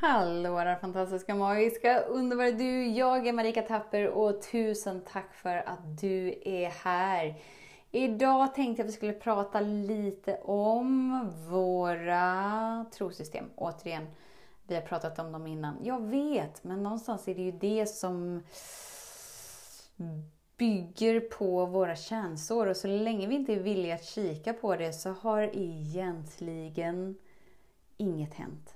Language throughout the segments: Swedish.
Hallå där fantastiska, magiska, underbara du! Jag är Marika Tapper och tusen tack för att du är här. Idag tänkte jag att vi skulle prata lite om våra trosystem. Återigen, vi har pratat om dem innan. Jag vet, men någonstans är det ju det som bygger på våra känslor och så länge vi inte är villiga att kika på det så har egentligen inget hänt.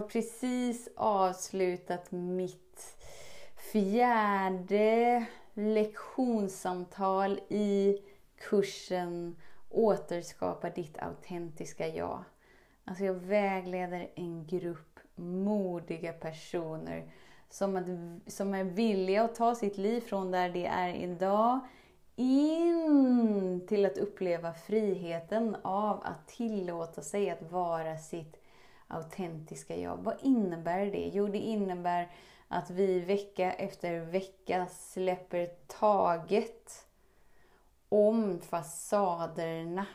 Har precis avslutat mitt fjärde lektionssamtal i kursen Återskapa ditt autentiska jag. Alltså jag vägleder en grupp modiga personer som, att, som är villiga att ta sitt liv från där det är idag in till att uppleva friheten av att tillåta sig att vara sitt autentiska jag. Vad innebär det? Jo, det innebär att vi vecka efter vecka släpper taget om fasaderna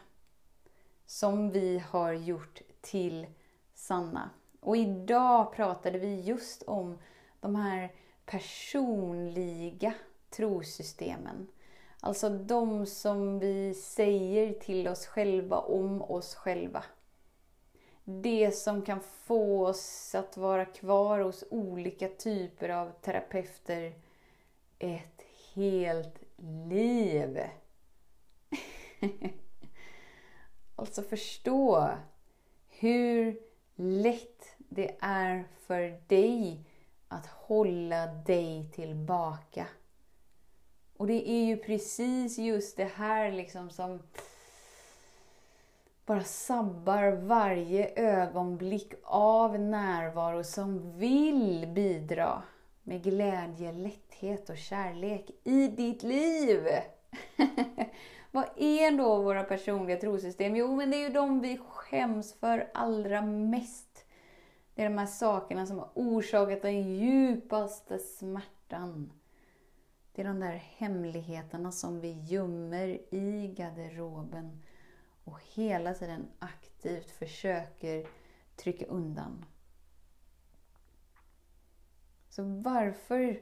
som vi har gjort till sanna. Och idag pratade vi just om de här personliga trosystemen. Alltså de som vi säger till oss själva om oss själva. Det som kan få oss att vara kvar hos olika typer av terapeuter ett helt liv. alltså förstå hur lätt det är för dig att hålla dig tillbaka. Och det är ju precis just det här liksom som bara sabbar varje ögonblick av närvaro som vill bidra med glädje, lätthet och kärlek i ditt liv. Vad är då våra personliga trosystem? Jo, men det är ju de vi skäms för allra mest. Det är de här sakerna som har orsakat den djupaste smärtan. Det är de där hemligheterna som vi gömmer i garderoben och hela tiden aktivt försöker trycka undan. Så varför,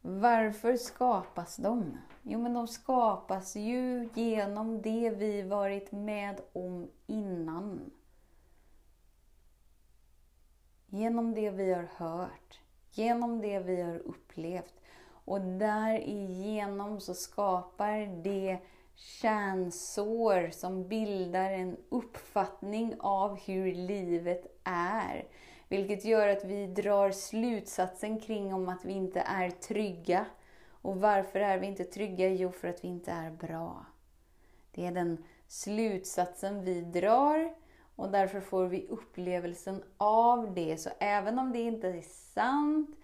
varför skapas de? Jo, men de skapas ju genom det vi varit med om innan. Genom det vi har hört, genom det vi har upplevt. Och därigenom så skapar det kärnsår som bildar en uppfattning av hur livet är. Vilket gör att vi drar slutsatsen kring om att vi inte är trygga. Och varför är vi inte trygga? Jo, för att vi inte är bra. Det är den slutsatsen vi drar och därför får vi upplevelsen av det. Så även om det inte är sant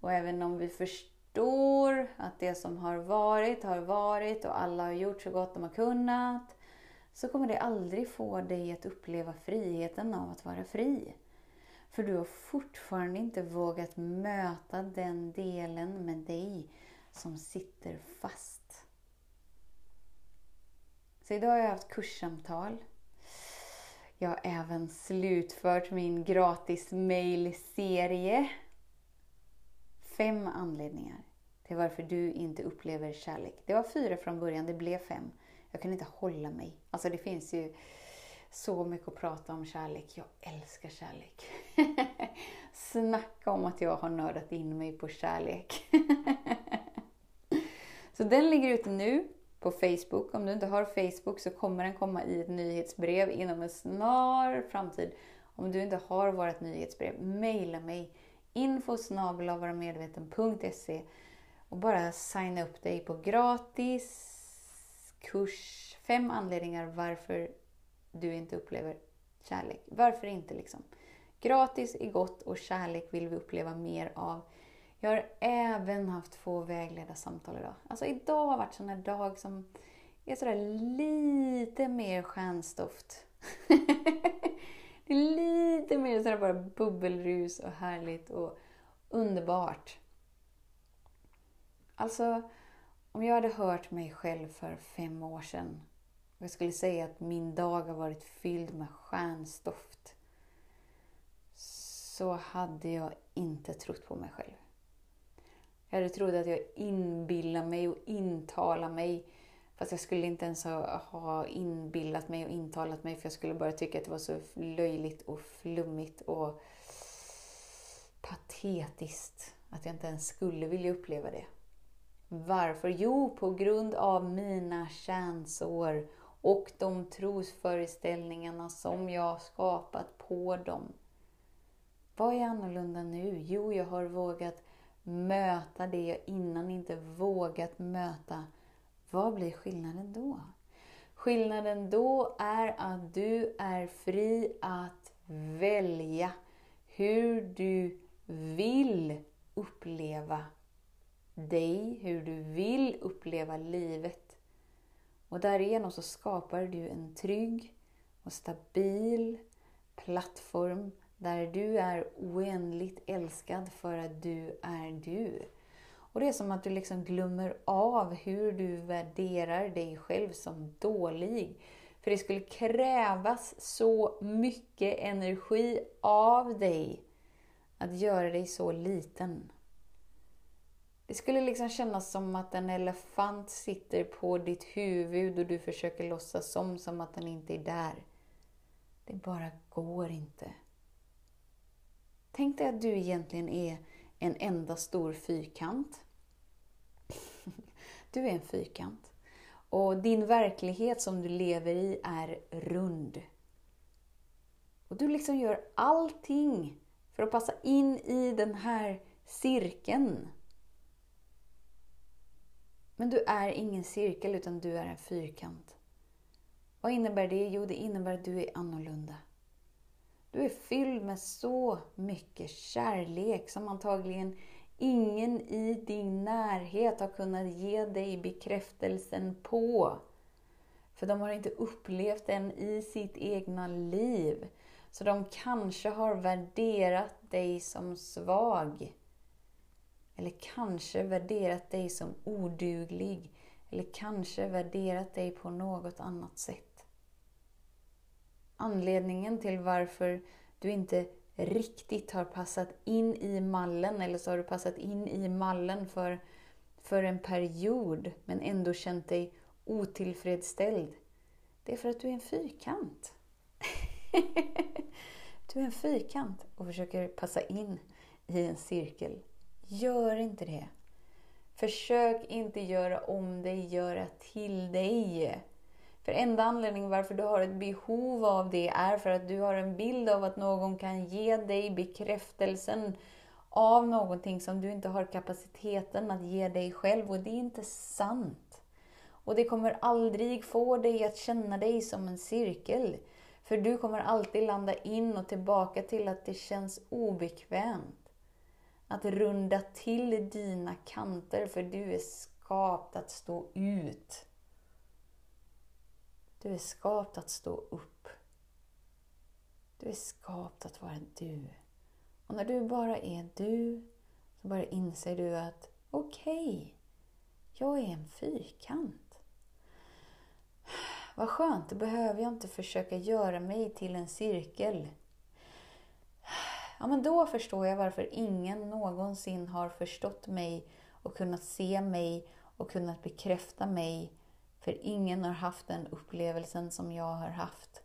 och även om vi förstår förstår att det som har varit, har varit och alla har gjort så gott de har kunnat, så kommer det aldrig få dig att uppleva friheten av att vara fri. För du har fortfarande inte vågat möta den delen med dig som sitter fast. Så idag har jag haft kurssamtal. Jag har även slutfört min gratis mailserie. Fem anledningar till varför du inte upplever kärlek. Det var fyra från början, det blev fem. Jag kunde inte hålla mig. Alltså det finns ju så mycket att prata om kärlek. Jag älskar kärlek. Snacka om att jag har nördat in mig på kärlek. så den ligger ute nu på Facebook. Om du inte har Facebook så kommer den komma i ett nyhetsbrev inom en snar framtid. Om du inte har vårt nyhetsbrev, mejla mig info medveten.se och bara signa upp dig på gratis kurs. Fem anledningar varför du inte upplever kärlek. Varför inte liksom? Gratis är gott och kärlek vill vi uppleva mer av. Jag har även haft två vägledarsamtal idag. Alltså idag har varit sån här dag som är sådär lite mer stjärnstoft. det är lite mer sådär bara bubbelrus och härligt och underbart. Alltså, om jag hade hört mig själv för fem år sedan och jag skulle säga att min dag har varit fylld med stjärnstoft så hade jag inte trott på mig själv. Jag hade trott att jag inbillar mig och intalar mig. Fast jag skulle inte ens ha inbillat mig och intalat mig för jag skulle bara tycka att det var så löjligt och flummigt och patetiskt att jag inte ens skulle vilja uppleva det. Varför? Jo, på grund av mina kärnsår och de trosföreställningarna som jag skapat på dem. Vad är annorlunda nu? Jo, jag har vågat möta det jag innan inte vågat möta. Vad blir skillnaden då? Skillnaden då är att du är fri att välja hur du vill uppleva dig, hur du vill uppleva livet. Och därigenom så skapar du en trygg och stabil plattform där du är oändligt älskad för att du är du. Och det är som att du liksom glömmer av hur du värderar dig själv som dålig. För det skulle krävas så mycket energi av dig att göra dig så liten. Det skulle liksom kännas som att en elefant sitter på ditt huvud och du försöker låtsas som, som att den inte är där. Det bara går inte. Tänk dig att du egentligen är en enda stor fyrkant. Du är en fyrkant. Och din verklighet som du lever i är rund. Och du liksom gör allting för att passa in i den här cirkeln. Men du är ingen cirkel, utan du är en fyrkant. Vad innebär det? Jo, det innebär att du är annorlunda. Du är fylld med så mycket kärlek som antagligen ingen i din närhet har kunnat ge dig bekräftelsen på. För de har inte upplevt den i sitt egna liv. Så de kanske har värderat dig som svag. Eller kanske värderat dig som oduglig. Eller kanske värderat dig på något annat sätt. Anledningen till varför du inte riktigt har passat in i mallen, eller så har du passat in i mallen för, för en period, men ändå känt dig otillfredsställd. Det är för att du är en fyrkant. du är en fyrkant och försöker passa in i en cirkel. Gör inte det. Försök inte göra om dig, göra till dig. För enda anledningen varför du har ett behov av det är för att du har en bild av att någon kan ge dig bekräftelsen av någonting som du inte har kapaciteten att ge dig själv. Och det är inte sant. Och det kommer aldrig få dig att känna dig som en cirkel. För du kommer alltid landa in och tillbaka till att det känns obekvämt. Att runda till dina kanter, för du är skapt att stå ut. Du är skapt att stå upp. Du är skapt att vara du. Och när du bara är du, så bara inser du att okej, okay, jag är en fyrkant. Vad skönt, då behöver jag inte försöka göra mig till en cirkel. Ja, men då förstår jag varför ingen någonsin har förstått mig och kunnat se mig och kunnat bekräfta mig för ingen har haft den upplevelsen som jag har haft.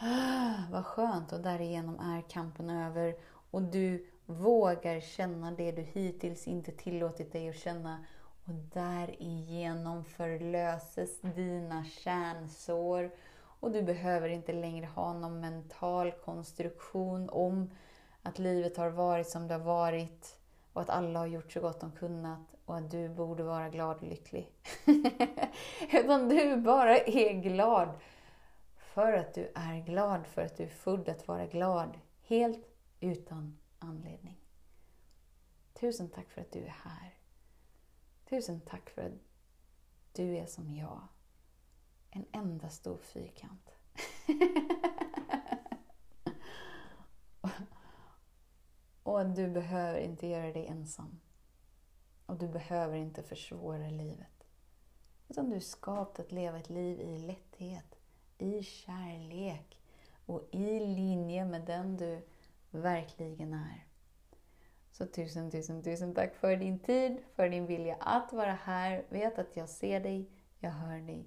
Ah, vad skönt! Och därigenom är kampen över. Och du vågar känna det du hittills inte tillåtit dig att känna. Och därigenom förlöses dina kärnsår. Och du behöver inte längre ha någon mental konstruktion om att livet har varit som det har varit och att alla har gjort så gott de kunnat och att du borde vara glad och lycklig. Utan du bara är glad för att du är glad, för att du är född att vara glad. Helt utan anledning. Tusen tack för att du är här. Tusen tack för att du är som jag. En enda stor fyrkant. Och du behöver inte göra det ensam. Och du behöver inte försvåra livet. Utan du är skapt att leva ett liv i lätthet, i kärlek och i linje med den du verkligen är. Så tusen, tusen, tusen tack för din tid, för din vilja att vara här. Vet att jag ser dig, jag hör dig